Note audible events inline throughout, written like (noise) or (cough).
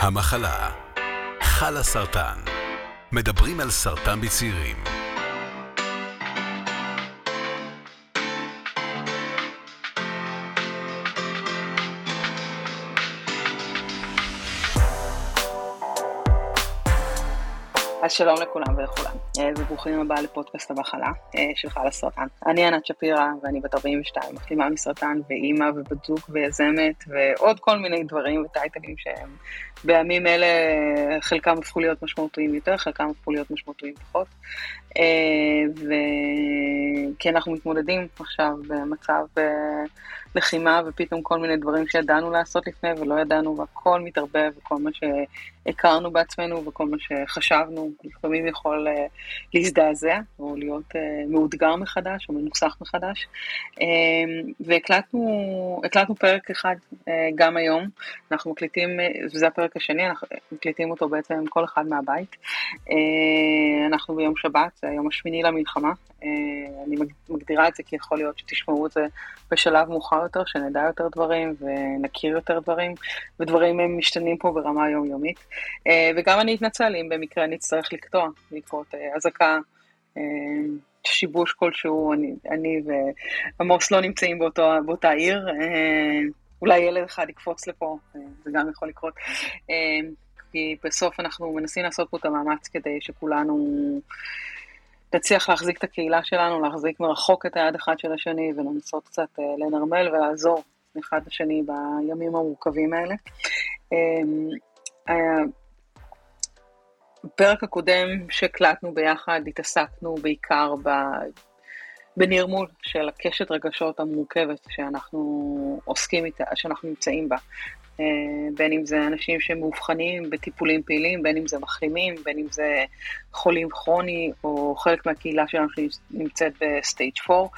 המחלה. חלה סרטן מדברים על סרטן בצעירים אז שלום לכולם ולכולם, אה, וברוכים הבאה לפודקאסט המחלה אה, של חלה סרטן. אני ענת שפירא ואני בת 42, מחלימה מסרטן ואימא ובת זוג ויזמת ועוד כל מיני דברים וטייטלים שהם בימים אלה חלקם הפכו להיות משמעותיים יותר, חלקם הפכו להיות משמעותיים פחות. אה, וכי אנחנו מתמודדים עכשיו במצב לחימה ופתאום כל מיני דברים שידענו לעשות לפני ולא ידענו והכל מתערבב וכל מה שהכרנו בעצמנו וכל מה שחשבנו לפעמים יכול uh, להזדעזע או להיות uh, מאותגר מחדש או מנוסח מחדש. Um, והקלטנו פרק אחד uh, גם היום, אנחנו מקליטים, וזה הפרק השני, אנחנו מקליטים אותו בעצם כל אחד מהבית. Uh, אנחנו ביום שבת, זה היום השמיני למלחמה, uh, אני מגדירה את זה כי יכול להיות שתשמעו את זה בשלב מאוחר יותר, שנדע יותר דברים ונכיר יותר דברים, ודברים הם משתנים פה ברמה יומיומית. אה, וגם אני אתנצל אם במקרה נצטרך לקטוע בעקבות אה, אזעקה. אה, שיבוש כלשהו, אני, אני ועמוס לא נמצאים באותו, באותה עיר, אולי ילד אחד יקפוץ לפה, זה גם יכול לקרות, כי בסוף אנחנו מנסים לעשות פה את המאמץ כדי שכולנו נצליח להחזיק את הקהילה שלנו, להחזיק מרחוק את היד אחד של השני ולנסות קצת אה, לנרמל ולעזור אחד לשני בימים המורכבים האלה. בפרק הקודם שהקלטנו ביחד התעסקנו בעיקר ב... בנרמול של הקשת רגשות המורכבת שאנחנו עוסקים איתה, שאנחנו נמצאים בה. אה, בין אם זה אנשים שמאובחנים בטיפולים פעילים, בין אם זה מחלימים, בין אם זה חולים כרוני, או חלק מהקהילה שלנו שנמצאת ב stage 4,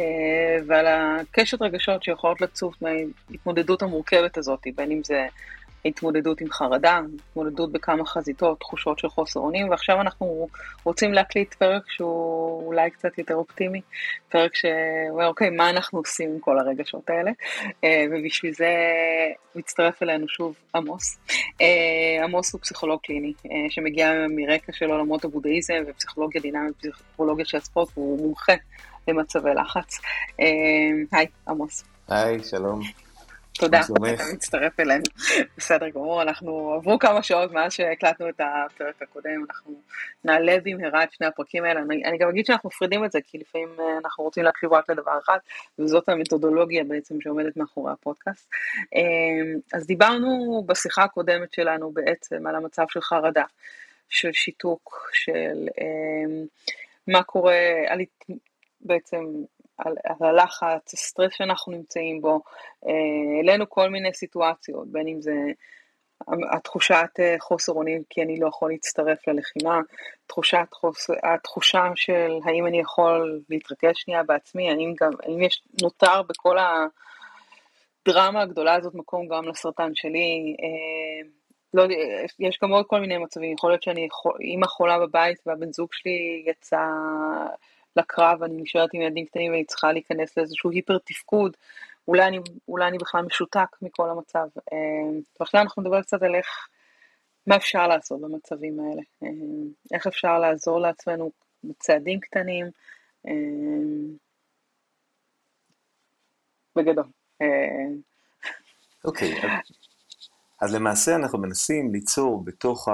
אה, ועל הקשת רגשות שיכולות לצוף מההתמודדות המורכבת הזאת, בין אם זה התמודדות עם חרדה, התמודדות בכמה חזיתות, תחושות של חוסר אונים, ועכשיו אנחנו רוצים להקליט פרק שהוא אולי קצת יותר אופטימי, פרק שאומר, אוקיי, מה אנחנו עושים עם כל הרגשות האלה? אה, ובשביל זה מצטרף אלינו שוב עמוס. אה, עמוס הוא פסיכולוג קליני, אה, שמגיע מרקע של עולמות הבודהיזם ופסיכולוגיה דינמית, פסיכולוגיה של הספורט, והוא מומחה למצבי לחץ. היי, עמוס. היי, שלום. תודה, אתה מצטרף אלינו. (laughs) בסדר גמור, אנחנו עברו כמה שעות מאז שהקלטנו את הפרק הקודם, אנחנו נעלה במהרה את שני הפרקים האלה. אני, אני גם אגיד שאנחנו מפרידים את זה, כי לפעמים אה, אנחנו רוצים להקשיב רק לדבר אחד, וזאת המתודולוגיה בעצם שעומדת מאחורי הפודקאסט. אה, אז דיברנו בשיחה הקודמת שלנו בעצם על המצב של חרדה, של שיתוק, של אה, מה קורה, על בעצם על, על הלחץ, הסטרס שאנחנו נמצאים בו, אה, העלינו כל מיני סיטואציות, בין אם זה התחושת אה, חוסר אונים כי אני לא יכול להצטרף ללחימה, תחושת חוס... התחושה של האם אני יכול להתרכז שנייה בעצמי, האם, גם, האם יש נותר בכל הדרמה הגדולה הזאת מקום גם לסרטן שלי, אה, לא, יש גם עוד כל מיני מצבים, יכול להיות שאני אימא חולה בבית והבן זוג שלי יצא לקרב, אני נשארת עם ילדים קטנים ואני צריכה להיכנס לאיזשהו היפר תפקוד, אולי אני, אולי אני בכלל משותק מכל המצב. אה, ועכשיו אנחנו נדבר קצת על איך, מה אפשר לעשות במצבים האלה, אה, איך אפשר לעזור לעצמנו בצעדים קטנים, אה, בגדול. אוקיי, okay, אז למעשה אנחנו מנסים ליצור בתוך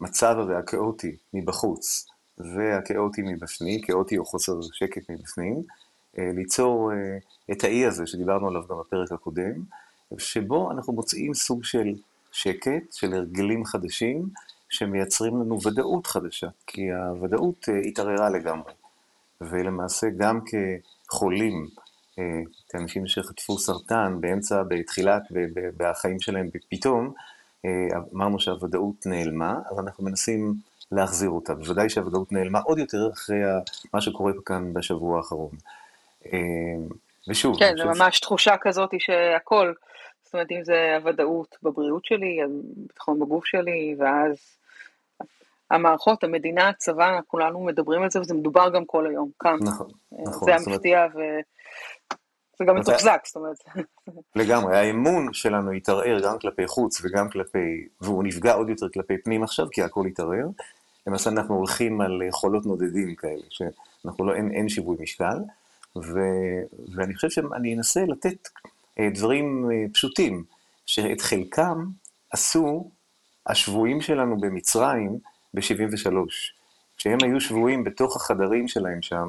המצב הזה הכאוטי מבחוץ, והכאוטי מבפנים, כאוטי או חוסר שקט מבפנים, אה, ליצור אה, את האי הזה שדיברנו עליו גם בפרק הקודם, שבו אנחנו מוצאים סוג של שקט, של הרגלים חדשים, שמייצרים לנו ודאות חדשה, כי הוודאות אה, התערערה לגמרי. ולמעשה גם כחולים, כאנשים שחטפו סרטן באמצע, בתחילת, בחיים שלהם פתאום, אמרנו שהוודאות נעלמה, אז אנחנו מנסים להחזיר אותה. בוודאי שהוודאות נעלמה עוד יותר אחרי מה שקורה כאן בשבוע האחרון. אה, ושוב... כן, זה ממש תחושה כזאת שהכל, זאת אומרת, אם זה הוודאות בבריאות שלי, הביטחון בגוף שלי, ואז המערכות, המדינה, הצבא, כולנו מדברים על זה, וזה מדובר גם כל היום, כאן. נכון, נכון. זה המפתיע, ו... זה גם מתוחזק, זאת אומרת. (laughs) לגמרי, האמון שלנו התערער גם כלפי חוץ וגם כלפי, והוא נפגע עוד יותר כלפי פנים עכשיו, כי הכל התערער. למעשה אנחנו הולכים על חולות נודדים כאלה, שאנחנו לא, אין, אין שיווי משקל, ו, ואני חושב שאני אנסה לתת אה, דברים אה, פשוטים, שאת חלקם עשו השבויים שלנו במצרים ב-73. כשהם היו שבויים בתוך החדרים שלהם שם,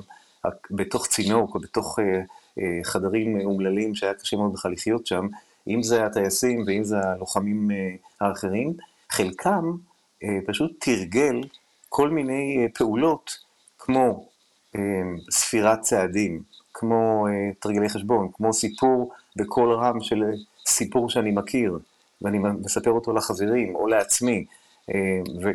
בתוך צינוק או בתוך אה, חדרים אומללים שהיה קשה מאוד בכלל לחיות שם, אם זה הטייסים ואם זה הלוחמים האחרים, חלקם פשוט תרגל כל מיני אה, פעולות כמו אה, ספירת צעדים, כמו אה, תרגלי חשבון, כמו סיפור בקול רם של סיפור שאני מכיר, ואני מספר אותו לחברים או לעצמי,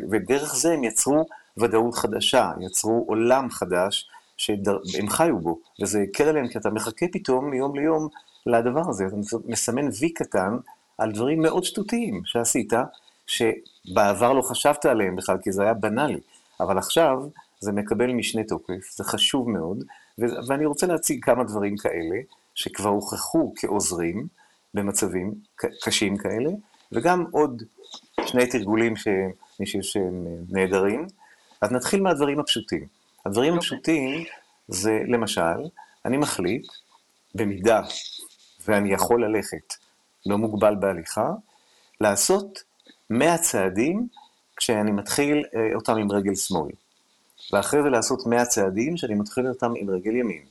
ודרך זה הם יצרו ודאות חדשה, יצרו עולם חדש שהם חיו בו, וזה הקל עליהם, כי אתה מחכה פתאום מיום ליום לדבר הזה, אתה מסמן וי קטן על דברים מאוד שטותיים שעשית, שבעבר לא חשבת עליהם בכלל, כי זה היה בנאלי, אבל עכשיו זה מקבל משנה תוקף, זה חשוב מאוד, ואני רוצה להציג כמה דברים כאלה, שכבר הוכחו כעוזרים במצבים קשים כאלה, וגם עוד שני תרגולים שאני חושב שהם נהדרים. אז נתחיל מהדברים הפשוטים. הדברים okay. אוקיי. הפשוטים זה, למשל, אני מחליט, במידה ואני יכול ללכת, לא מוגבל בהליכה, לעשות 100 צעדים כשאני מתחיל אה, אותם עם רגל שמאל. ואחרי זה לעשות 100 צעדים שאני מתחיל אותם עם רגל ימין.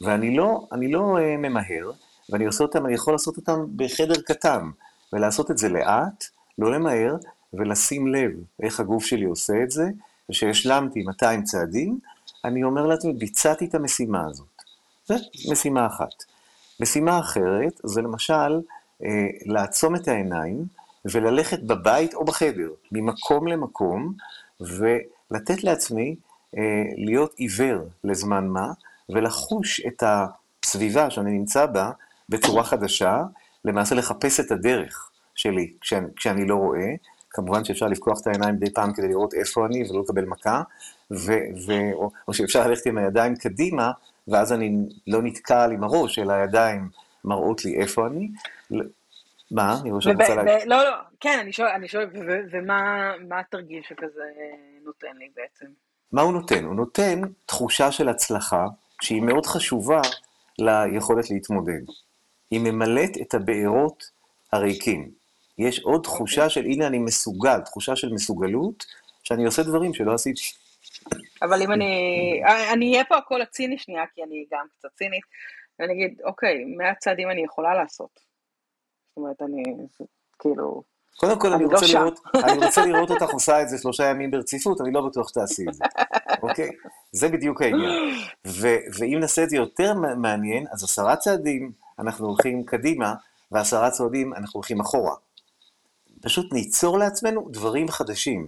ואני לא, אני לא uh, ממהר, ואני עושה אותם, אני יכול לעשות אותם בחדר קטן, ולעשות את זה לאט, לא למהר, ולשים לב איך הגוף שלי עושה את זה, וכשהשלמתי 200 צעדים, אני אומר לעצמי, ביצעתי את המשימה הזאת. זו משימה אחת. משימה אחרת זה למשל אה, לעצום את העיניים וללכת בבית או בחדר, ממקום למקום, ולתת לעצמי אה, להיות עיוור לזמן מה, ולחוש את הסביבה שאני נמצא בה בצורה חדשה, למעשה לחפש את הדרך שלי כשאני, כשאני לא רואה. כמובן שאפשר לפקוח את העיניים מדי פעם כדי לראות איפה אני ולא לקבל מכה, ו, ו, או, או שאפשר ללכת עם הידיים קדימה, ואז אני לא נתקע עם הראש, אלא הידיים מראות לי איפה אני. מה? אני שאת רוצה להגיד. לא, לא, כן, אני שואל, אני שואל, ומה התרגיל שכזה נותן לי בעצם? מה הוא נותן? הוא נותן תחושה של הצלחה, שהיא מאוד חשובה ליכולת להתמודד. היא ממלאת את הבארות הריקים. יש עוד תחושה של הנה אני מסוגל, תחושה של מסוגלות, שאני עושה דברים שלא עשיתי. אבל אם אני, אני אהיה פה הכל הציני שנייה, כי אני גם קצת צינית, ואני אגיד, אוקיי, 100 צעדים אני יכולה לעשות. זאת אומרת, אני, כאילו... קודם כל, אני, אני רוצה, לא לראות, אני רוצה לראות אותך עושה את זה שלושה ימים ברציפות, אני לא בטוח שתעשי את זה, אוקיי? זה בדיוק העניין. ו- ואם נעשה את זה יותר מעניין, אז עשרה צעדים אנחנו הולכים קדימה, ועשרה צעדים אנחנו הולכים אחורה. פשוט ניצור לעצמנו דברים חדשים.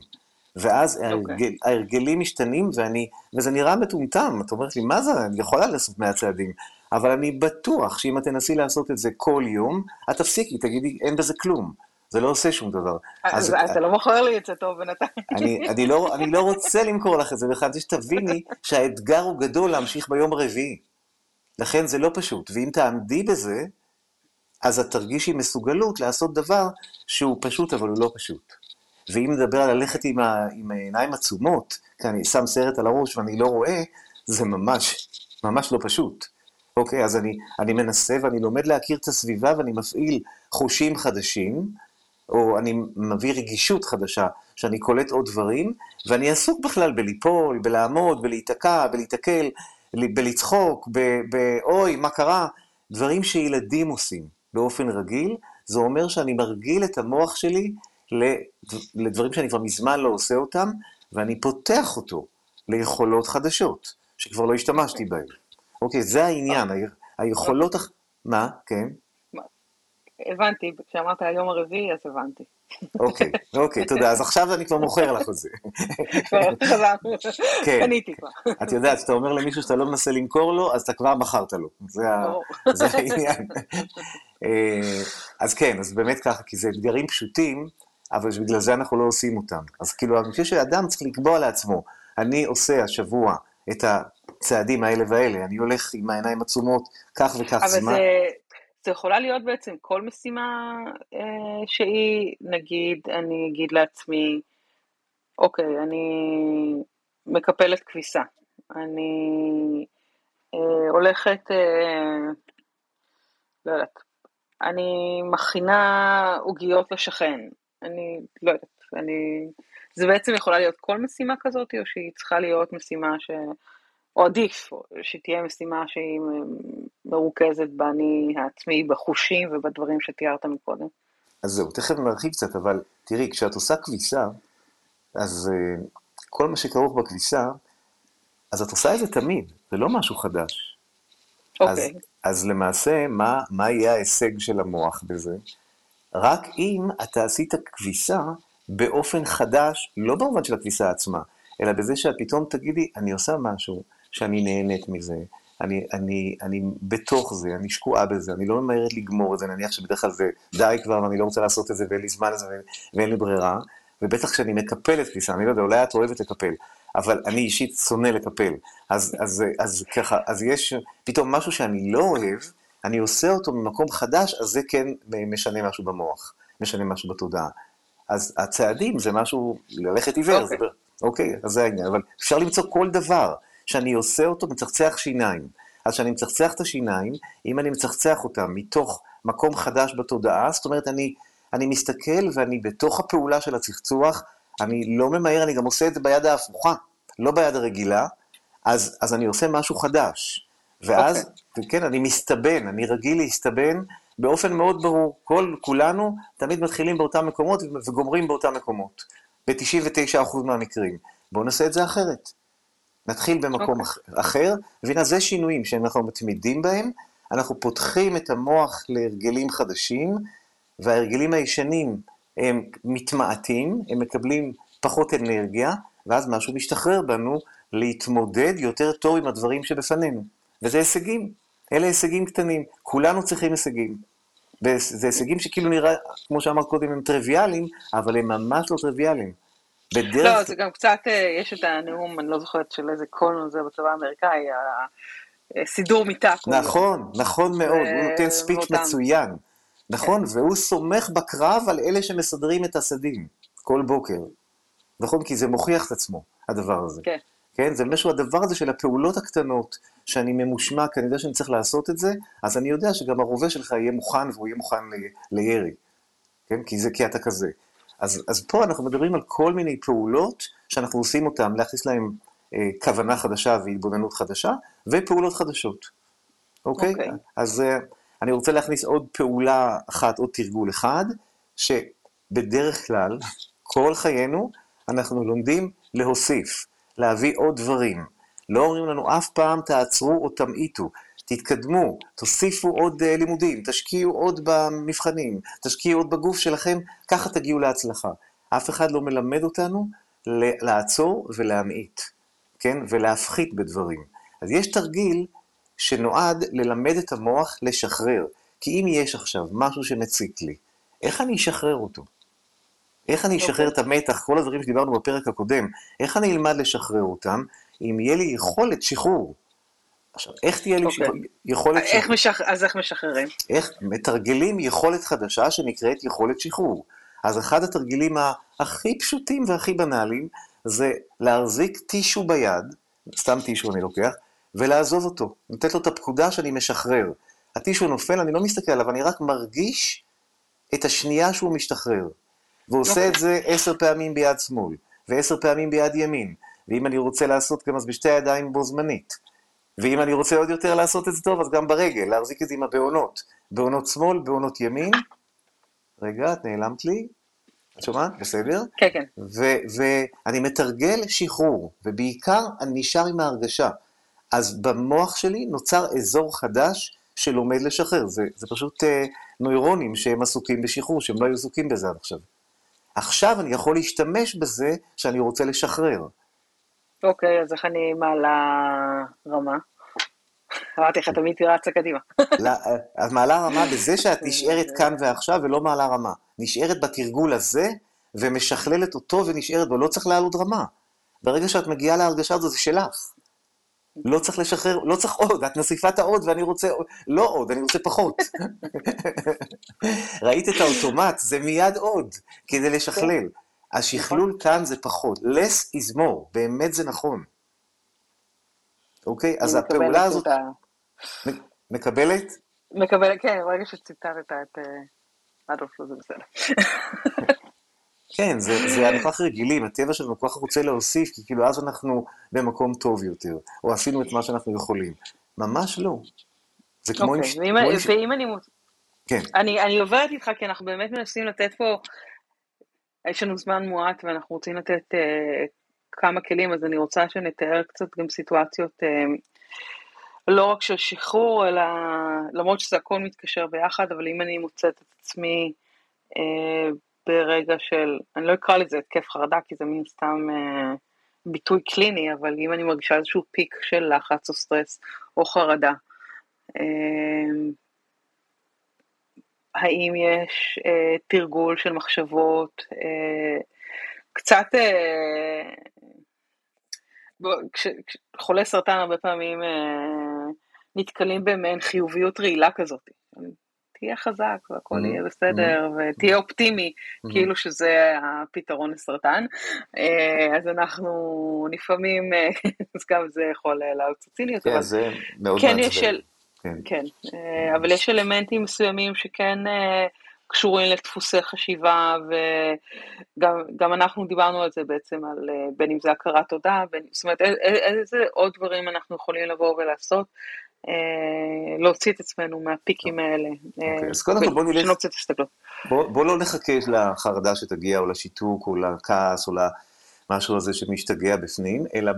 ואז okay. אוקיי. ההרגל, ההרגלים משתנים, ואני, וזה נראה מטומטם, את אומרת לי, מה זה, אני יכולה לעשות מאה צעדים, אבל אני בטוח שאם את תנסי לעשות את זה כל יום, את תפסיקי, תגידי, אין בזה כלום. זה לא עושה שום דבר. אז אתה לא מוכר לי את זה טוב בינתיים. אני, אני, לא, אני לא רוצה למכור לך את זה, בכלל, שתביני שהאתגר הוא גדול להמשיך ביום הרביעי. לכן זה לא פשוט, ואם תעמדי בזה, אז את תרגישי מסוגלות לעשות דבר שהוא פשוט, אבל הוא לא פשוט. ואם נדבר על ללכת עם, ה, עם העיניים עצומות, כי אני שם סרט על הראש ואני לא רואה, זה ממש, ממש לא פשוט. אוקיי, אז אני, אני מנסה ואני לומד להכיר את הסביבה ואני מפעיל חושים חדשים, או אני מביא רגישות חדשה, שאני קולט עוד דברים, ואני עסוק בכלל בליפול, בלעמוד, בלהיתקע, בלהיתקל, בלצחוק, באוי, מה קרה? דברים שילדים עושים באופן רגיל, זה אומר שאני מרגיל את המוח שלי לדברים שאני כבר מזמן לא עושה אותם, ואני פותח אותו ליכולות חדשות, שכבר לא השתמשתי בהן. אוקיי, זה העניין, היכולות... מה? כן? הבנתי, כשאמרת היום הרביעי, אז הבנתי. אוקיי, אוקיי, תודה. אז עכשיו אני כבר מוכר לך את זה. כן. קניתי כבר. את יודעת, כשאתה אומר למישהו שאתה לא מנסה למכור לו, אז אתה כבר מכרת לו. זה העניין. אה, אז כן, אז באמת ככה, כי זה אתגרים פשוטים, אבל בגלל זה אנחנו לא עושים אותם. אז כאילו, אני חושב שאדם צריך לקבוע לעצמו, אני עושה השבוע את הצעדים האלה והאלה, אני הולך עם העיניים עצומות כך וכך אבל זמן. זה, זה יכולה להיות בעצם כל משימה אה, שהיא, נגיד, אני אגיד לעצמי, אוקיי, אני מקפלת כביסה, אני אה, הולכת, אה, לא יודעת, אני מכינה עוגיות לשכן, אני לא יודעת, אני... זה בעצם יכולה להיות כל משימה כזאת, או שהיא צריכה להיות משימה ש... או עדיף שתהיה משימה שהיא מרוכזת באני העצמי, בחושים ובדברים שתיארת מקודם. אז זהו, תכף נרחיב קצת, אבל תראי, כשאת עושה כביסה, אז uh, כל מה שכרוך בכביסה, אז את עושה את זה תמיד, זה לא משהו חדש. אוקיי. אז, אז למעשה, מה, מה יהיה ההישג של המוח בזה? רק אם אתה עשית כביסה באופן חדש, לא במובן של הכביסה עצמה, אלא בזה שאת פתאום תגידי, אני עושה משהו שאני נהנית מזה, אני, אני, אני בתוך זה, אני שקועה בזה, אני לא ממהרת לגמור את זה, נניח שבדרך כלל זה די כבר ואני לא רוצה לעשות את זה ואין לי זמן לזה ואין לי ברירה, ובטח כשאני מקפל את כביסה, אני לא יודע, אולי את אוהבת לקפל, אבל אני אישית שונא לקפל. אז, אז, אז ככה, אז יש פתאום משהו שאני לא אוהב, אני עושה אותו ממקום חדש, אז זה כן משנה משהו במוח, משנה משהו בתודעה. אז הצעדים זה משהו, ללכת עיוור, okay. זה, אוקיי, אז זה העניין, אבל אפשר למצוא כל דבר שאני עושה אותו מצחצח שיניים. אז כשאני מצחצח את השיניים, אם אני מצחצח אותם מתוך מקום חדש בתודעה, זאת אומרת, אני, אני מסתכל ואני בתוך הפעולה של הצחצוח, אני לא ממהר, אני גם עושה את זה ביד ההפוכה, לא ביד הרגילה, אז, אז אני עושה משהו חדש. ואז, okay. אוקיי. כן, אני מסתבן, אני רגיל להסתבן באופן מאוד ברור. כל, כולנו תמיד מתחילים באותם מקומות וגומרים באותם מקומות, ב-99% מהמקרים. בואו נעשה את זה אחרת. נתחיל במקום okay. אוקיי. אחר, והנה זה שינויים שאנחנו מתמידים בהם, אנחנו פותחים את המוח להרגלים חדשים, וההרגלים הישנים הם מתמעטים, הם מקבלים פחות אנרגיה, ואז משהו משתחרר בנו להתמודד יותר טוב עם הדברים שבפנינו. וזה הישגים, אלה הישגים קטנים, כולנו צריכים הישגים. וזה הישגים שכאילו נראה, כמו שאמרת קודם, הם טריוויאליים, אבל הם ממש לא טריוויאליים. בדרך... לא, זה גם קצת, אה, יש את הנאום, אני לא זוכרת של איזה קולנון זה בצבא האמריקאי, סידור מיטה. נכון, נכון מאוד, הוא נותן ספיץ' מצוין. נכון, כן. והוא סומך בקרב על אלה שמסדרים את הסדים כל בוקר. נכון? כי זה מוכיח את עצמו, הדבר הזה. כן. כן? זה משהו, הדבר הזה של הפעולות הקטנות, שאני ממושמע, כי אני יודע שאני צריך לעשות את זה, אז אני יודע שגם הרובה שלך יהיה מוכן והוא יהיה מוכן ל, לירי. כן? כי זה, כי אתה כזה. אז, אז פה אנחנו מדברים על כל מיני פעולות שאנחנו עושים אותן, להכניס להן אה, כוונה חדשה והתבוננות חדשה, ופעולות חדשות. אוקיי? אוקיי. אז אה, אני רוצה להכניס עוד פעולה אחת, עוד תרגול אחד, שבדרך כלל, כל חיינו, אנחנו לומדים להוסיף, להביא עוד דברים. לא אומרים לנו אף פעם תעצרו או תמעיטו, תתקדמו, תוסיפו עוד uh, לימודים, תשקיעו עוד במבחנים, תשקיעו עוד בגוף שלכם, ככה תגיעו להצלחה. אף אחד לא מלמד אותנו לעצור ולהמעיט, כן? ולהפחית בדברים. אז יש תרגיל שנועד ללמד את המוח לשחרר. כי אם יש עכשיו משהו שמציק לי, איך אני אשחרר אותו? איך אני אשחרר. את המתח, כל הדברים שדיברנו בפרק הקודם, איך אני אלמד לשחרר אותם, אם יהיה לי יכולת שחרור. עכשיו, איך תהיה לי okay. אוקיי. יכולת איך שחרור? משח... אז איך משחררים? איך מתרגלים יכולת חדשה שנקראת יכולת שחרור. אז אחד התרגילים הכי פשוטים והכי בנאליים, זה להחזיק טישו ביד, סתם טישו אני לוקח, ולעזוב אותו, לתת לו את הפקודה שאני משחרר. הטישו נופל, אני לא מסתכל עליו, אני רק מרגיש את השנייה שהוא משתחרר. ועושה את זה עשר פעמים ביד שמאל, ועשר פעמים ביד ימין, ואם אני רוצה לעשות גם אז בשתי הידיים בו זמנית. ואם אני רוצה עוד יותר לעשות את זה טוב, אז גם ברגל, להחזיק את זה עם הבעונות. בעונות שמאל, בעונות ימין. רגע, את נעלמת לי. את שומעת? בסדר? כן, כן. ואני מתרגל שחרור, ובעיקר אני נשאר עם ההרגשה. אז במוח שלי נוצר אזור חדש שלומד לשחרר. זה, זה פשוט אה, נוירונים שהם עסוקים בשחרור, שהם לא היו עסוקים בזה עד עכשיו. עכשיו אני יכול להשתמש בזה שאני רוצה לשחרר. אוקיי, אז איך אני מעלה רמה? אמרתי לך, תמיד רצה קדימה. לא, אז מעלה רמה בזה (laughs) שאת נשארת כאן ועכשיו ולא מעלה רמה. נשארת בתרגול הזה ומשכללת אותו ונשארת, ולא צריך לעלות רמה. ברגע שאת מגיעה להרגשה הזו, זה שלך. לא צריך לשחרר, לא צריך עוד, את מוסיפה את העוד ואני רוצה, לא עוד, אני רוצה פחות. (laughs) (laughs) ראית את האוטומט, זה מיד עוד, כדי לשכלל. השכלול כאן זה פחות. less is more, באמת זה נכון. אוקיי? אז הפעולה הזאת... מקבלת? מקבלת, כן, ברגע שציטטת את אה, אדולף, זה בסדר. (laughs) כן, זה, זה אנחנו כך רגילים, הטבע שלנו כל כך רוצה להוסיף, כי כאילו אז אנחנו במקום טוב יותר, או עשינו את מה שאנחנו יכולים. ממש לא. זה כמו אוקיי. ואם, אני... כן. אני, אני עוברת איתך, כי אנחנו באמת מנסים לתת פה, יש לנו זמן מועט ואנחנו רוצים לתת uh, כמה כלים, אז אני רוצה שנתאר קצת גם סיטואציות, uh, לא רק של שחרור, אלא למרות שזה הכל מתקשר ביחד, אבל אם אני מוצאת את עצמי, uh, ברגע של, אני לא אקרא לזה התקף חרדה, כי זה מן סתם אה, ביטוי קליני, אבל אם אני מרגישה איזשהו פיק של לחץ או סטרס או חרדה, אה, האם יש אה, תרגול של מחשבות, אה, קצת, אה, כשחולי סרטן הרבה פעמים אה, נתקלים במעין חיוביות רעילה כזאת. תהיה חזק והכל mm-hmm. יהיה בסדר mm-hmm. ותהיה אופטימי, mm-hmm. כאילו שזה הפתרון לסרטן. אה, אז אנחנו לפעמים, אה, (laughs) אז גם זה יכול לעלות ציניות. כן, זה מאוד כן מעצבן. כן, כן. אה, אבל יש אלמנטים מסוימים שכן קשורים לדפוסי חשיבה, וגם אנחנו דיברנו על זה בעצם, על בין אם זה הכרת תודה, בין, זאת אומרת, איזה עוד דברים אנחנו יכולים לבוא ולעשות. אה, להוציא את עצמנו מהפיקים האלה. אוקיי, אז קודם כל בוא נלך... קצת הסתכלות. בוא לא נחכה לחרדה שתגיע, או לשיתוק, או לכעס, או למשהו הזה שמשתגע בפנים, אלא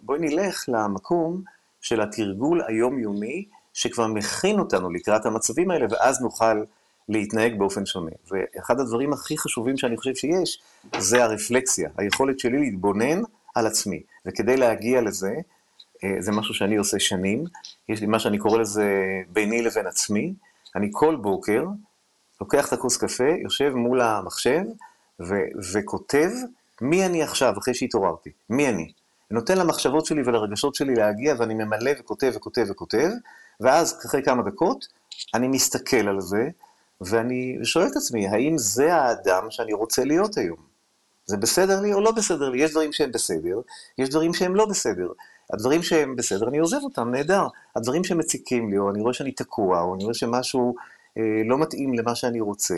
בואי נלך למקום של התרגול היומיומי, שכבר מכין אותנו לקראת המצבים האלה, ואז נוכל להתנהג באופן שונה. ואחד הדברים הכי חשובים שאני חושב שיש, זה הרפלקסיה, היכולת שלי להתבונן על עצמי. וכדי להגיע לזה, אה, זה משהו שאני עושה שנים, יש לי מה שאני קורא לזה ביני לבין עצמי, אני כל בוקר לוקח את הכוס קפה, יושב מול המחשב ו- וכותב מי אני עכשיו, אחרי שהתעוררתי, מי אני. נותן למחשבות שלי ולרגשות שלי להגיע, ואני ממלא וכותב וכותב וכותב, ואז אחרי כמה דקות אני מסתכל על זה, ואני שואל את עצמי, האם זה האדם שאני רוצה להיות היום? זה בסדר לי או לא בסדר לי? יש דברים שהם בסדר, יש דברים שהם לא בסדר. הדברים שהם בסדר, אני עוזב אותם, נהדר. הדברים שמציקים לי, או אני רואה שאני תקוע, או אני רואה שמשהו אה, לא מתאים למה שאני רוצה,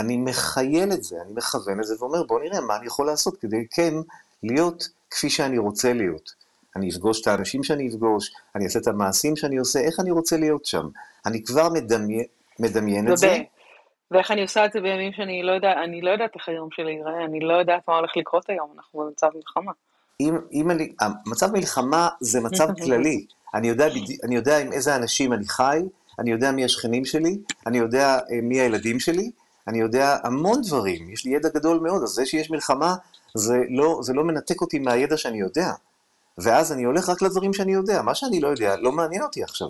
אני מחייל את זה, אני מכוון את זה ואומר, בוא נראה מה אני יכול לעשות כדי כן להיות כפי שאני רוצה להיות. אני אפגוש את האנשים שאני אפגוש, אני אעשה את המעשים שאני עושה, איך אני רוצה להיות שם. אני כבר מדמיין, מדמיין את זה. ואיך אני עושה את זה בימים שאני לא יודע, אני לא יודעת איך היום שלי ייראה, אני לא יודעת מה הולך לקרות היום, אנחנו במצב מלחמה. אם, אם אני, מצב מלחמה זה מצב (laughs) כללי. אני יודע, אני יודע עם איזה אנשים אני חי, אני יודע מי השכנים שלי, אני יודע אה, מי הילדים שלי, אני יודע המון דברים, יש לי ידע גדול מאוד, אז זה שיש מלחמה, זה לא, זה לא מנתק אותי מהידע שאני יודע. ואז אני הולך רק לדברים שאני יודע, מה שאני לא יודע לא מעניין אותי עכשיו.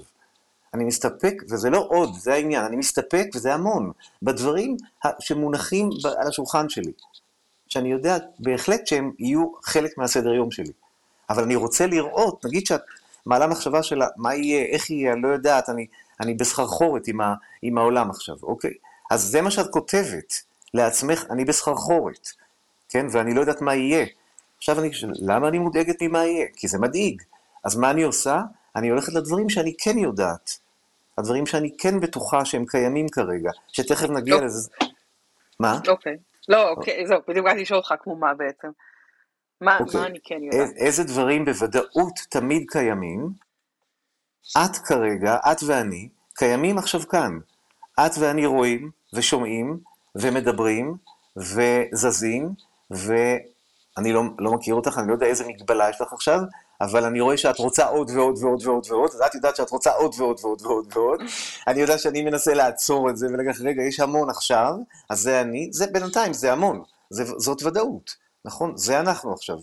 אני מסתפק, וזה לא עוד, זה העניין, אני מסתפק, וזה המון, בדברים שמונחים על השולחן שלי. שאני יודע בהחלט שהם יהיו חלק מהסדר יום שלי. אבל אני רוצה לראות, נגיד שאת מעלה מחשבה של מה יהיה, איך יהיה, אני לא יודעת, אני, אני בסחרחורת עם, עם העולם עכשיו, אוקיי? אז זה מה שאת כותבת לעצמך, אני בסחרחורת, כן? ואני לא יודעת מה יהיה. עכשיו אני למה אני מודאגת ממה יהיה? כי זה מדאיג. אז מה אני עושה? אני הולכת לדברים שאני כן יודעת. הדברים שאני כן בטוחה שהם קיימים כרגע, שתכף נגיע לא. לזה. מה? אוקיי. לא, אוקיי, זהו, בדיוק באתי לשאול אותך כמו מה בעצם. מה, אוקיי. מה אני כן יודעת? איזה דברים בוודאות תמיד קיימים, את כרגע, את ואני, קיימים עכשיו כאן. את ואני רואים ושומעים ומדברים וזזים, ואני לא, לא מכיר אותך, אני לא יודע איזה מגבלה יש לך עכשיו, אבל אני רואה שאת רוצה עוד ועוד ועוד ועוד ועוד, אז את יודעת שאת רוצה עוד ועוד ועוד ועוד ועוד. (laughs) אני יודע שאני מנסה לעצור את זה ולהגיד, רגע, יש המון עכשיו, אז זה אני, זה בינתיים, זה המון, זה, זאת ודאות, נכון? זה אנחנו עכשיו.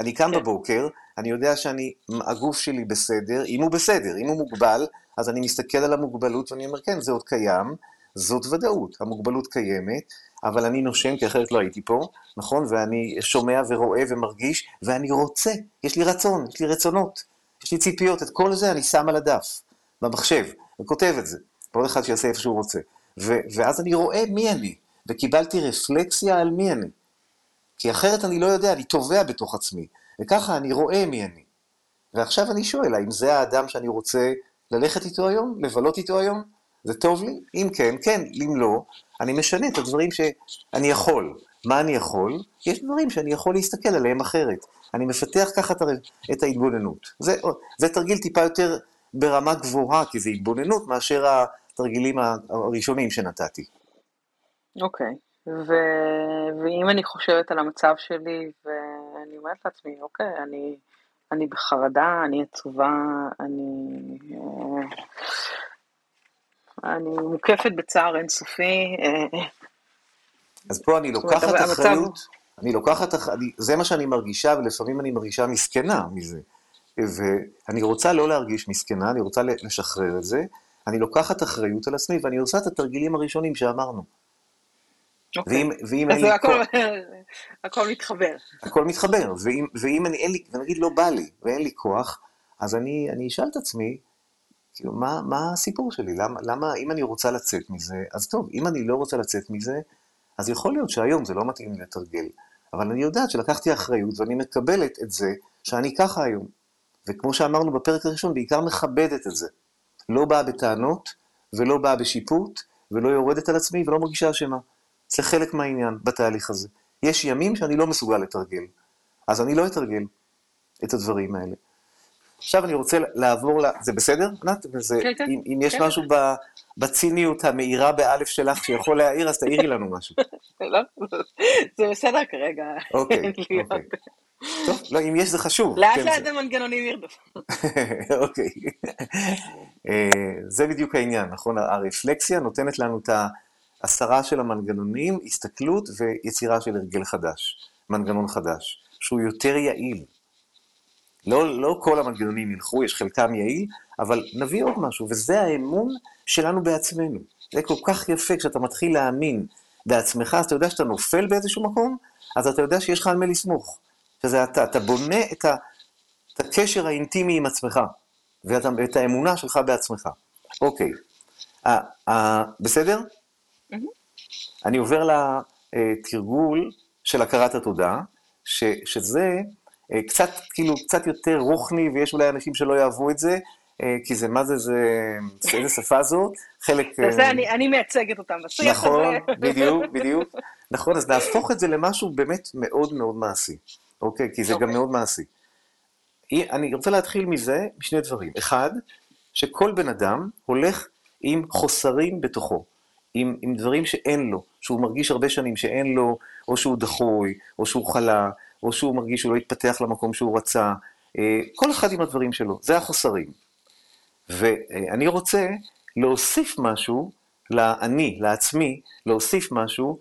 אני קם כן. בבוקר, אני יודע שאני, הגוף שלי בסדר, אם הוא בסדר, אם הוא מוגבל, אז אני מסתכל על המוגבלות ואני אומר, כן, זה עוד קיים, זאת ודאות, המוגבלות קיימת, אבל אני נושם, כי אחרת לא הייתי פה, נכון? ואני שומע ורואה ומרגיש, ואני רוצה, יש לי רצון, יש לי רצונות, יש לי ציפיות, את כל זה אני שם על הדף, במחשב, וכותב את זה. כל אחד שיעשה איפה שהוא רוצה. ו- ואז אני רואה מי אני, וקיבלתי רפלקסיה על מי אני. כי אחרת אני לא יודע, אני טובע בתוך עצמי, וככה אני רואה מי אני. ועכשיו אני שואל, האם זה האדם שאני רוצה ללכת איתו היום, לבלות איתו היום? זה טוב לי? אם כן, כן, אם לא, אני משנה את הדברים שאני יכול. מה אני יכול? יש דברים שאני יכול להסתכל עליהם אחרת. אני מפתח ככה את ההתבוננות. זה, זה תרגיל טיפה יותר ברמה גבוהה, כי זה התבוננות מאשר התרגילים הראשונים שנתתי. אוקיי, okay. ו... ואם אני חושבת על המצב שלי, ואני אומרת לעצמי, אוקיי, אני, אני בחרדה, אני עצובה, אני... אני מוקפת בצער אינסופי. אז פה אני לוקחת אחריות, אני לוקחת, זה מה שאני מרגישה, ולפעמים אני מרגישה מסכנה מזה. ואני רוצה לא להרגיש מסכנה, אני רוצה לשחרר את זה, אני לוקחת אחריות על עצמי, ואני עושה את התרגילים הראשונים שאמרנו. אוקיי. ואם, ואם אין לי הכל, כוח... (laughs) הכל מתחבר. הכל מתחבר, ואם, ואם אני, אין לי, ונגיד לא בא לי, ואין לי כוח, אז אני, אני אשאל את עצמי, כאילו, מה, מה הסיפור שלי? למה, למה, אם אני רוצה לצאת מזה, אז טוב, אם אני לא רוצה לצאת מזה, אז יכול להיות שהיום זה לא מתאים לי לתרגל. אבל אני יודעת שלקחתי אחריות ואני מקבלת את זה שאני ככה היום. וכמו שאמרנו בפרק הראשון, בעיקר מכבדת את זה. לא באה בטענות, ולא באה בשיפוט, ולא יורדת על עצמי, ולא מרגישה אשמה. זה חלק מהעניין בתהליך הזה. יש ימים שאני לא מסוגל לתרגל, אז אני לא אתרגל את הדברים האלה. עכשיו אני רוצה לעבור ל... זה בסדר, ענת? כן, כן. אם, אם יש כן. משהו ב, בציניות המאירה באלף שלך שיכול להעיר, אז תעירי לנו משהו. (laughs) לא, זה בסדר כרגע. אוקיי, אוקיי. טוב, לא, אם יש זה חשוב. לאט כן, לאט המנגנונים ירדו. (laughs) אוקיי. אה, זה בדיוק העניין, נכון? הרפלקסיה נותנת לנו את ההסרה של המנגנונים, הסתכלות ויצירה של הרגל חדש, מנגנון חדש, שהוא יותר יעיל. לא, לא כל המנגנונים ילכו, יש חלקם יעיל, אבל נביא עוד משהו, וזה האמון שלנו בעצמנו. זה כל כך יפה כשאתה מתחיל להאמין בעצמך, אז אתה יודע שאתה נופל באיזשהו מקום, אז אתה יודע שיש לך על מי לסמוך. שזה אתה, אתה בונה את, ה, את הקשר האינטימי עם עצמך, ואת, ואת האמונה שלך בעצמך. אוקיי, 아, 아, בסדר? Mm-hmm. אני עובר לתרגול של הכרת התודה, ש, שזה אה, קצת, כאילו, קצת יותר רוחני, ויש אולי אנשים שלא יאהבו את זה, אה, כי זה, מה זה, זה, איזה שפה זו? חלק... זה, אה, אני, אני מייצגת אותם בשיח הזה. נכון, בדיוק, בדיוק. נכון, אז נהפוך את זה למשהו באמת מאוד מאוד מעשי, אוקיי? כי זה. גם אוקיי. מאוד מעשי. אני רוצה להתחיל מזה, משני דברים. אחד, שכל בן אדם הולך עם חוסרים בתוכו, עם, עם דברים שאין לו, שהוא מרגיש הרבה שנים שאין לו, או שהוא דחוי, או שהוא חלה, או שהוא מרגיש שהוא לא התפתח למקום שהוא רצה, אה, כל אחד עם הדברים שלו, זה החוסרים. ואני רוצה להוסיף משהו לאני, לעצמי, להוסיף משהו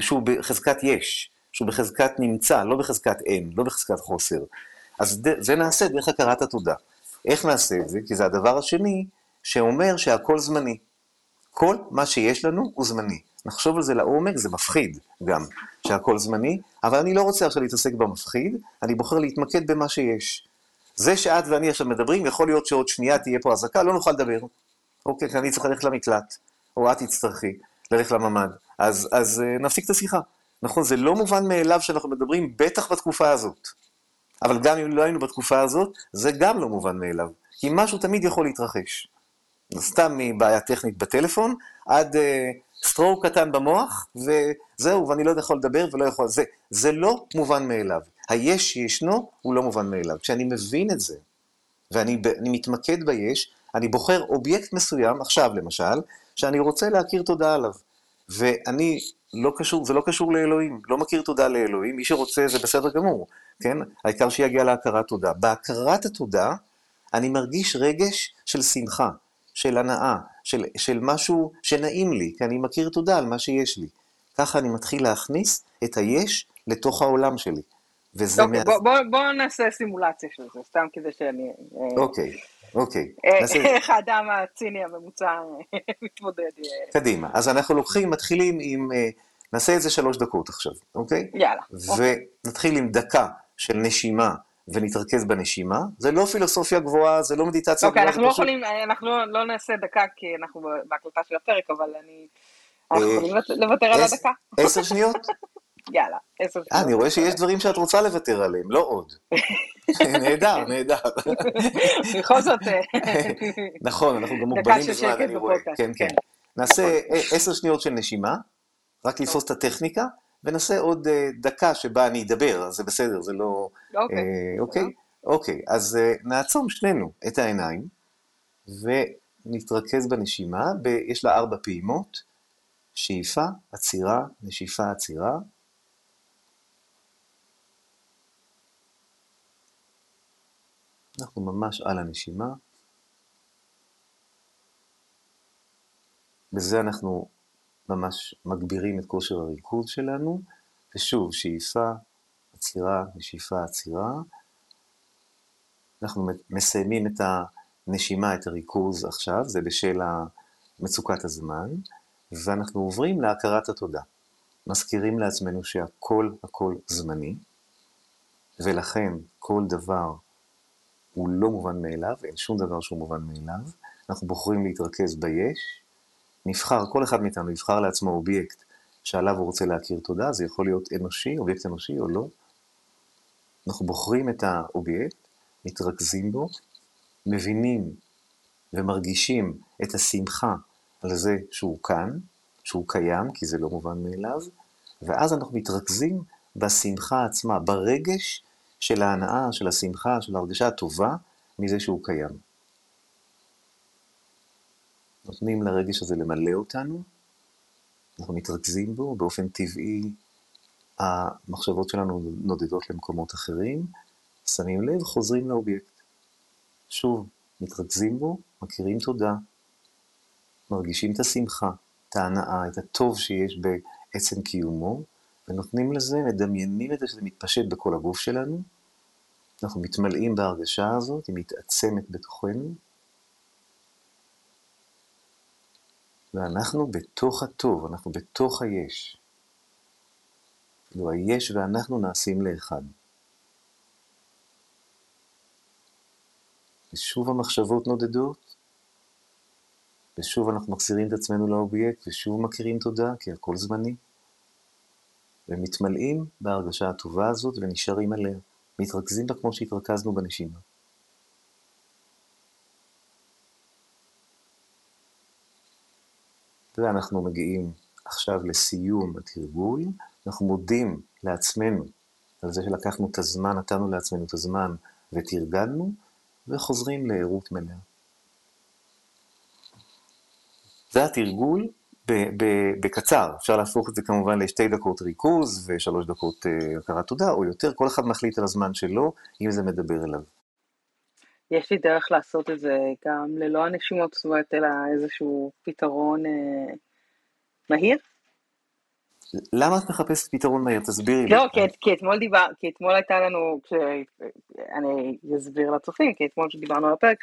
שהוא בחזקת יש, שהוא בחזקת נמצא, לא בחזקת אין, לא בחזקת חוסר. אז זה נעשה דרך הכרת התודה. איך נעשה את זה? כי זה הדבר השני שאומר שהכל זמני. כל מה שיש לנו הוא זמני. נחשוב על זה לעומק, זה מפחיד גם, שהכל זמני, אבל אני לא רוצה עכשיו להתעסק במפחיד, אני בוחר להתמקד במה שיש. זה שאת ואני עכשיו מדברים, יכול להיות שעוד שנייה תהיה פה אזעקה, לא נוכל לדבר. אוקיי, כי אני צריך ללכת למקלט, או את תצטרכי ללכת לממ"ד. אז, אז uh, נפסיק את השיחה. נכון, זה לא מובן מאליו שאנחנו מדברים, בטח בתקופה הזאת. אבל גם אם לא היינו בתקופה הזאת, זה גם לא מובן מאליו. כי משהו תמיד יכול להתרחש. סתם מבעיה טכנית בטלפון, עד סטרוק קטן במוח, וזהו, ואני לא יכול לדבר ולא יכול... זה, זה לא מובן מאליו. היש שישנו הוא לא מובן מאליו. כשאני מבין את זה, ואני מתמקד ביש, אני בוחר אובייקט מסוים, עכשיו למשל, שאני רוצה להכיר תודה עליו. ואני לא קשור, זה לא קשור לאלוהים, לא מכיר תודה לאלוהים, מי שרוצה זה בסדר גמור, כן? העיקר שיגיע להכרת תודה. בהכרת התודה, אני מרגיש רגש של שמחה, של הנאה, של, של משהו שנעים לי, כי אני מכיר תודה על מה שיש לי. ככה אני מתחיל להכניס את היש לתוך העולם שלי. וזה... אוקיי, מה... בוא, בוא, בוא נעשה סימולציה של זה, סתם כדי שאני... אה, אוקיי, אוקיי. אה, (laughs) איך האדם הציני הממוצע (laughs) אה, מתמודד. קדימה, אז אנחנו לוקחים, מתחילים עם... נעשה את זה שלוש דקות עכשיו, אוקיי? יאללה. אוקיי. ונתחיל עם דקה של נשימה ונתרכז בנשימה. זה לא פילוסופיה גבוהה, זה לא מדיטציה אוקיי, גבוהה, אנחנו זה לא. יכולים, אנחנו לא- נעשה דקה, כי אנחנו בהקלטה של הפרק, אבל אני... אנחנו אה, יכולים לוותר על הדקה? עשר שניות? (laughs) יאללה, עשר אה, שניות. אני רואה שיש דברים שאת רוצה לוותר עליהם, לא עוד. (laughs) נהדר, נהדר. (laughs) בכל זאת, נכון, אנחנו גם מוגבלים בזמן, אני רואה. כן, כן. כן. נעשה עשר שניות של נשימה, רק לתפוס את הטכניקה, ונעשה עוד אה, דקה שבה אני אדבר, אז זה בסדר, זה לא... אוקיי. אה, אוקיי? אוקיי, אז אה, נעצום שנינו את העיניים, ונתרכז בנשימה, ב- יש לה ארבע פעימות, שאיפה, עצירה, נשיפה, עצירה. אנחנו ממש על הנשימה. בזה אנחנו ממש מגבירים את כושר הריכוז שלנו, ושוב, שאיפה, עצירה, נשיפה, עצירה. אנחנו מסיימים את הנשימה, את הריכוז עכשיו, זה בשל מצוקת הזמן, ואנחנו עוברים להכרת התודה. מזכירים לעצמנו שהכל הכל זמני, ולכן כל דבר הוא לא מובן מאליו, אין שום דבר שהוא מובן מאליו. אנחנו בוחרים להתרכז ביש, נבחר, כל אחד מאיתנו יבחר לעצמו אובייקט שעליו הוא רוצה להכיר תודה, זה יכול להיות אנושי, אובייקט אנושי או לא. אנחנו בוחרים את האובייקט, מתרכזים בו, מבינים ומרגישים את השמחה על זה שהוא כאן, שהוא קיים, כי זה לא מובן מאליו, ואז אנחנו מתרכזים בשמחה עצמה, ברגש של ההנאה, של השמחה, של ההרגשה הטובה מזה שהוא קיים. נותנים לרגש הזה למלא אותנו, אנחנו מתרכזים בו, באופן טבעי המחשבות שלנו נודדות למקומות אחרים, שמים לב, חוזרים לאובייקט. שוב, מתרכזים בו, מכירים תודה, מרגישים את השמחה, את ההנאה, את הטוב שיש בעצם קיומו, ונותנים לזה, מדמיינים את זה שזה מתפשט בכל הגוף שלנו, אנחנו מתמלאים בהרגשה הזאת, היא מתעצמת בתוכנו, ואנחנו בתוך הטוב, אנחנו בתוך היש. כאילו היש ואנחנו נעשים לאחד. ושוב המחשבות נודדות, ושוב אנחנו מחזירים את עצמנו לאובייקט, ושוב מכירים תודה, כי הכל זמני. ומתמלאים בהרגשה הטובה הזאת ונשארים עליה. מתרכזים בה כמו שהתרכזנו בנשימה. ואנחנו מגיעים עכשיו לסיום התרגול, אנחנו מודים לעצמנו על זה שלקחנו את הזמן, נתנו לעצמנו את הזמן ותרגלנו, וחוזרים לערות מלאה. זה התרגול בקצר, אפשר להפוך את זה כמובן לשתי דקות ריכוז ושלוש דקות uh, הכרת תודה, או יותר, כל אחד מחליט על הזמן שלו, אם זה מדבר אליו. יש לי דרך לעשות את זה גם ללא הנשימות, זאת אומרת, אלא איזשהו פתרון אה, מהיר? למה את מחפשת פתרון מהיר? תסבירי לי. לא, כי, כי אתמול דיבר, כי אתמול הייתה לנו, כש... אני אסביר לצופים, כי אתמול כשדיברנו על הפרק,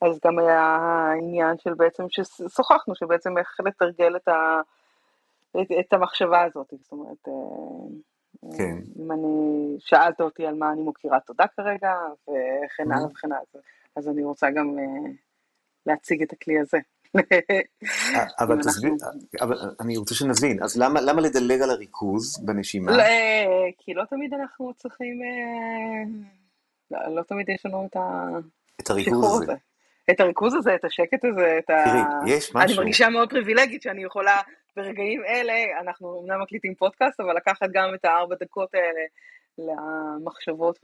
אז גם היה העניין של בעצם, ששוחחנו, שבעצם איך לתרגל את, ה, את, את המחשבה הזאת, זאת אומרת, כן. אם אני, שאלת אותי על מה אני מוקירה תודה כרגע, וכן הלאה וכן הלאה, אז אני רוצה גם להציג את הכלי הזה. אבל תסביר, אבל אני רוצה שנבין, אז למה, למה לדלג על הריכוז בנשימה? לא, כי לא תמיד אנחנו צריכים, לא, לא תמיד יש לנו את ה... את הריכוז הזה. את הריכוז הזה, את השקט הזה, את ה... תראי, יש משהו... אני מרגישה מאוד פריבילגית שאני יכולה, ברגעים אלה, אנחנו אמנם מקליטים פודקאסט, אבל לקחת גם את הארבע דקות האלה למחשבות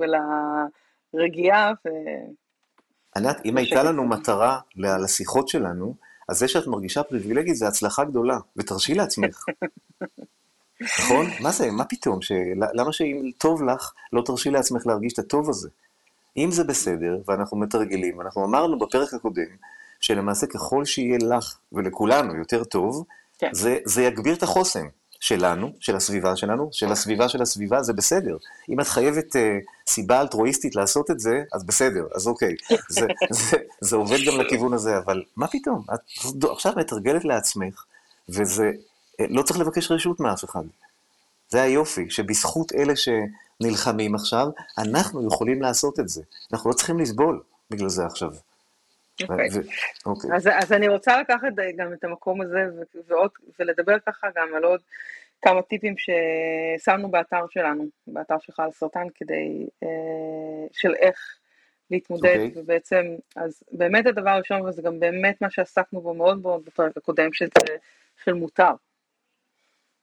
ולרגיעה, ו... ענת, אם הייתה לנו מטרה לשיחות שלנו, אז זה שאת מרגישה פריבילגית זה הצלחה גדולה, ותרשי לעצמך. (laughs) נכון? מה זה? מה פתאום? למה שאם טוב לך, לא תרשי לעצמך להרגיש את הטוב הזה? אם זה בסדר, ואנחנו מתרגלים, אנחנו אמרנו בפרק הקודם, שלמעשה ככל שיהיה לך ולכולנו יותר טוב, כן. זה, זה יגביר את החוסן שלנו, של הסביבה שלנו, של הסביבה של הסביבה, זה בסדר. אם את חייבת uh, סיבה אלטרואיסטית לעשות את זה, אז בסדר, אז אוקיי. זה, (laughs) זה, זה עובד גם לכיוון הזה, אבל מה פתאום? את עכשיו מתרגלת לעצמך, וזה, לא צריך לבקש רשות מאף אחד. זה היופי, שבזכות אלה ש... נלחמים עכשיו, אנחנו יכולים לעשות את זה. אנחנו לא צריכים לסבול בגלל זה עכשיו. אוקיי. ו- אוקיי. אז, אז אני רוצה לקחת גם את המקום הזה ועוד, ולדבר ככה גם על עוד כמה טיפים ששמנו באתר שלנו, באתר שלך על סרטן, כדי, אה, של איך להתמודד, okay. אוקיי. ובעצם, אז באמת הדבר הראשון, וזה גם באמת מה שעסקנו בו מאוד מאוד בפרק הקודם, של, של מותר.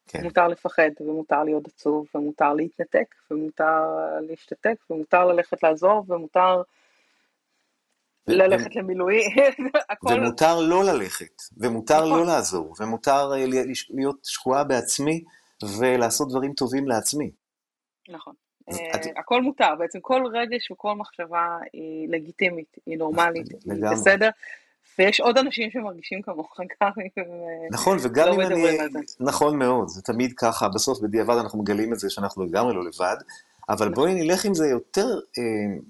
כן. מותר לפחד, ומותר להיות עצוב, ומותר להתנתק, ומותר להשתתק, ומותר ללכת לעזור, ומותר ללכת למילואים, (laughs) הכל... ומותר לא ללכת, ומותר לא נכון. לעזור, ומותר אה, להיות שקועה בעצמי ולעשות דברים טובים לעצמי. נכון. אה, הכל מותר, בעצם כל רגש וכל מחשבה היא לגיטימית, היא נורמלית, היא בסדר. ויש עוד אנשים שמרגישים כמוך, (laughs) גם אם נכון, וגם לא אם אני... נכון מאוד, זה תמיד ככה, בסוף בדיעבד אנחנו מגלים את זה שאנחנו לגמרי לא לבד, אבל נכון. בואי נלך עם זה יותר אה,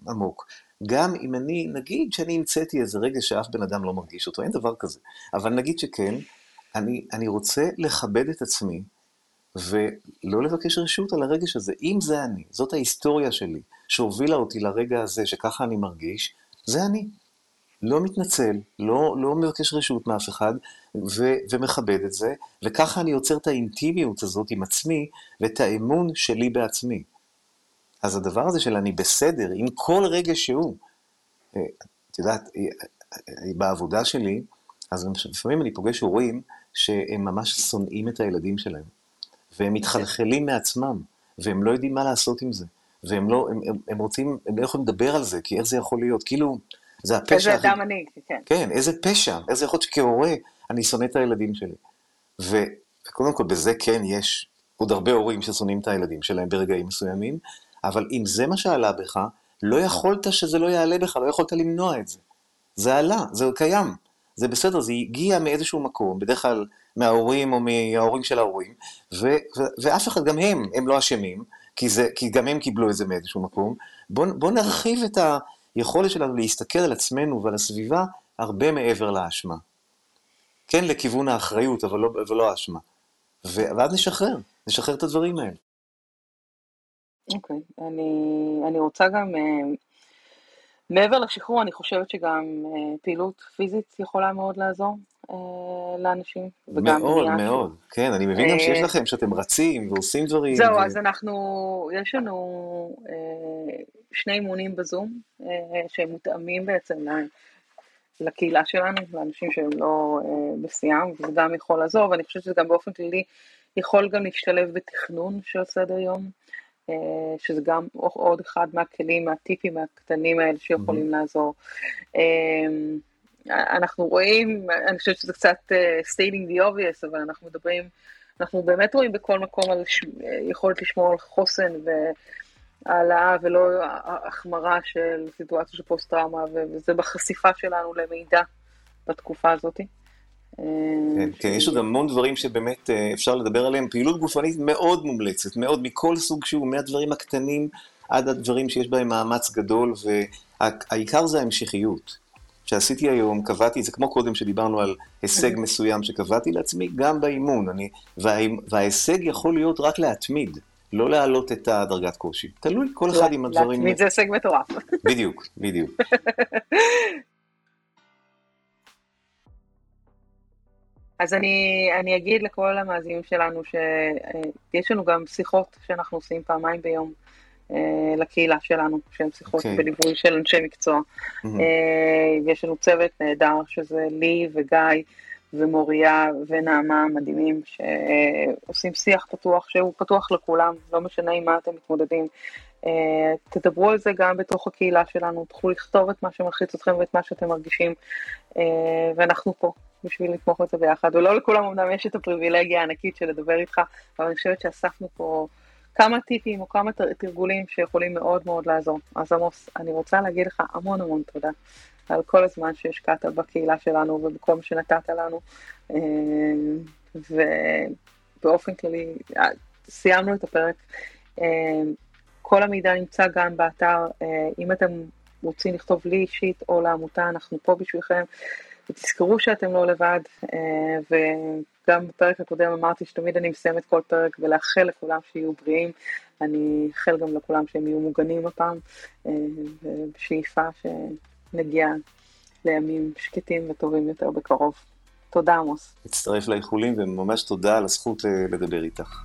עמוק. גם אם אני, נגיד שאני המצאתי איזה רגע שאף בן אדם לא מרגיש אותו, אין דבר כזה, אבל נגיד שכן, אני, אני רוצה לכבד את עצמי ולא לבקש רשות על הרגש הזה. אם זה אני, זאת ההיסטוריה שלי, שהובילה אותי לרגע הזה, שככה אני מרגיש, זה אני. לא מתנצל, לא, לא מבקש רשות מאף אחד, ו, ומכבד את זה, וככה אני יוצר את האינטימיות הזאת עם עצמי, ואת האמון שלי בעצמי. אז הדבר הזה של אני בסדר, עם כל רגע שהוא, אה, את יודעת, אה, אה, בעבודה שלי, אז לפעמים אני פוגש הורים שהם ממש שונאים את הילדים שלהם, והם מתחלחלים מעצמם, והם לא יודעים מה לעשות עם זה, והם לא, הם, הם, הם רוצים, הם לא יכולים לדבר על זה, כי איך זה יכול להיות, כאילו, זה הפשע איזה אדם אני, כן. כן, איזה פשע, איזה יכול להיות שכהורה אני שונא את הילדים שלי. וקודם כל, בזה כן יש עוד הרבה הורים ששונאים את הילדים שלהם ברגעים מסוימים, אבל אם זה מה שעלה בך, לא יכולת שזה לא יעלה בך, לא יכולת למנוע את זה. זה עלה, זה קיים, זה בסדר, זה הגיע מאיזשהו מקום, בדרך כלל מההורים או מההורים של ההורים, ו- ו- ואף אחד, גם הם, הם לא אשמים, כי, זה, כי גם הם קיבלו את זה מאיזשהו מקום. בואו בוא נרחיב את היכולת שלנו להסתכל על עצמנו ועל הסביבה הרבה מעבר לאשמה. כן, לכיוון האחריות, אבל לא, ולא האשמה. ואז נשחרר, נשחרר את הדברים האלה. אוקיי, אני, אני רוצה גם, אה, מעבר לשחרור, אני חושבת שגם אה, פעילות פיזית יכולה מאוד לעזור אה, לאנשים. מאוד, מאוד. כן, אני מבין גם שיש לכם, שאתם רצים ועושים דברים. זהו. אז אנחנו, יש לנו שני אימונים בזום, שהם מותאמים בעצם לקהילה שלנו, לאנשים שהם לא בשיאם, וזה גם יכול לעזור, ואני חושבת שזה גם באופן כללי יכול גם להשתלב בתכנון של סדר יום. אה, שזה גם עוד אחד מהכלים, מהטיפים הקטנים האלה שיכולים mm-hmm. לעזור. אה, אנחנו רואים, אני חושבת שזה קצת אה, stating the obvious, אבל אנחנו מדברים, אנחנו באמת רואים בכל מקום על יכולת לשמור על חוסן והעלאה ולא החמרה של סיטואציה של פוסט-טראומה, וזה בחשיפה שלנו למידע בתקופה הזאת. כן, כן, יש עוד המון דברים שבאמת אה, אפשר לדבר עליהם. פעילות גופנית מאוד מומלצת, מאוד מכל סוג שהוא, מהדברים הקטנים עד הדברים שיש בהם מאמץ גדול, והעיקר זה ההמשכיות. שעשיתי היום, קבעתי, זה כמו קודם שדיברנו על הישג מסוים שקבעתי לעצמי, גם באימון. אני, וה, וההישג יכול להיות רק להתמיד, לא להעלות את הדרגת קושי. תלוי כל אחד עם הדברים. להתמיד זה הישג מטורף. בדיוק, בדיוק. (laughs) אז אני, אני אגיד לכל המאזינים שלנו שיש לנו גם שיחות שאנחנו עושים פעמיים ביום אה, לקהילה שלנו, שהן שיחות okay. אוקיי. בליווי של אנשי מקצוע. Mm-hmm. יש לנו צוות נהדר, שזה לי וגיא ומוריה ונעמה המדהימים, שעושים שיח פתוח, שהוא פתוח לכולם, לא משנה עם מה אתם מתמודדים. אה, תדברו על זה גם בתוך הקהילה שלנו, תוכלו לכתוב את מה שמלחיץ אתכם ואת מה שאתם מרגישים, ואנחנו פה בשביל לתמוך בזה ביחד, ולא לכולם אמנם יש את הפריבילגיה הענקית של לדבר איתך, אבל אני חושבת שאספנו פה כמה טיפים או כמה תרגולים שיכולים מאוד מאוד לעזור. אז עמוס, אני רוצה להגיד לך המון המון תודה על כל הזמן שהשקעת בקהילה שלנו מה שנתת לנו, ובאופן כללי, סיימנו את הפרק. כל המידע נמצא גם באתר, אם אתם רוצים לכתוב לי אישית או לעמותה, אנחנו פה בשבילכם. ותזכרו שאתם לא לבד, וגם בפרק הקודם אמרתי שתמיד אני מסיימת כל פרק ולאחל לכולם שיהיו בריאים. אני אאחל גם לכולם שהם יהיו מוגנים הפעם, ובשאיפה שנגיע לימים שקטים וטובים יותר בקרוב. תודה עמוס. מצטרף לאיחולים וממש תודה על הזכות לדבר איתך.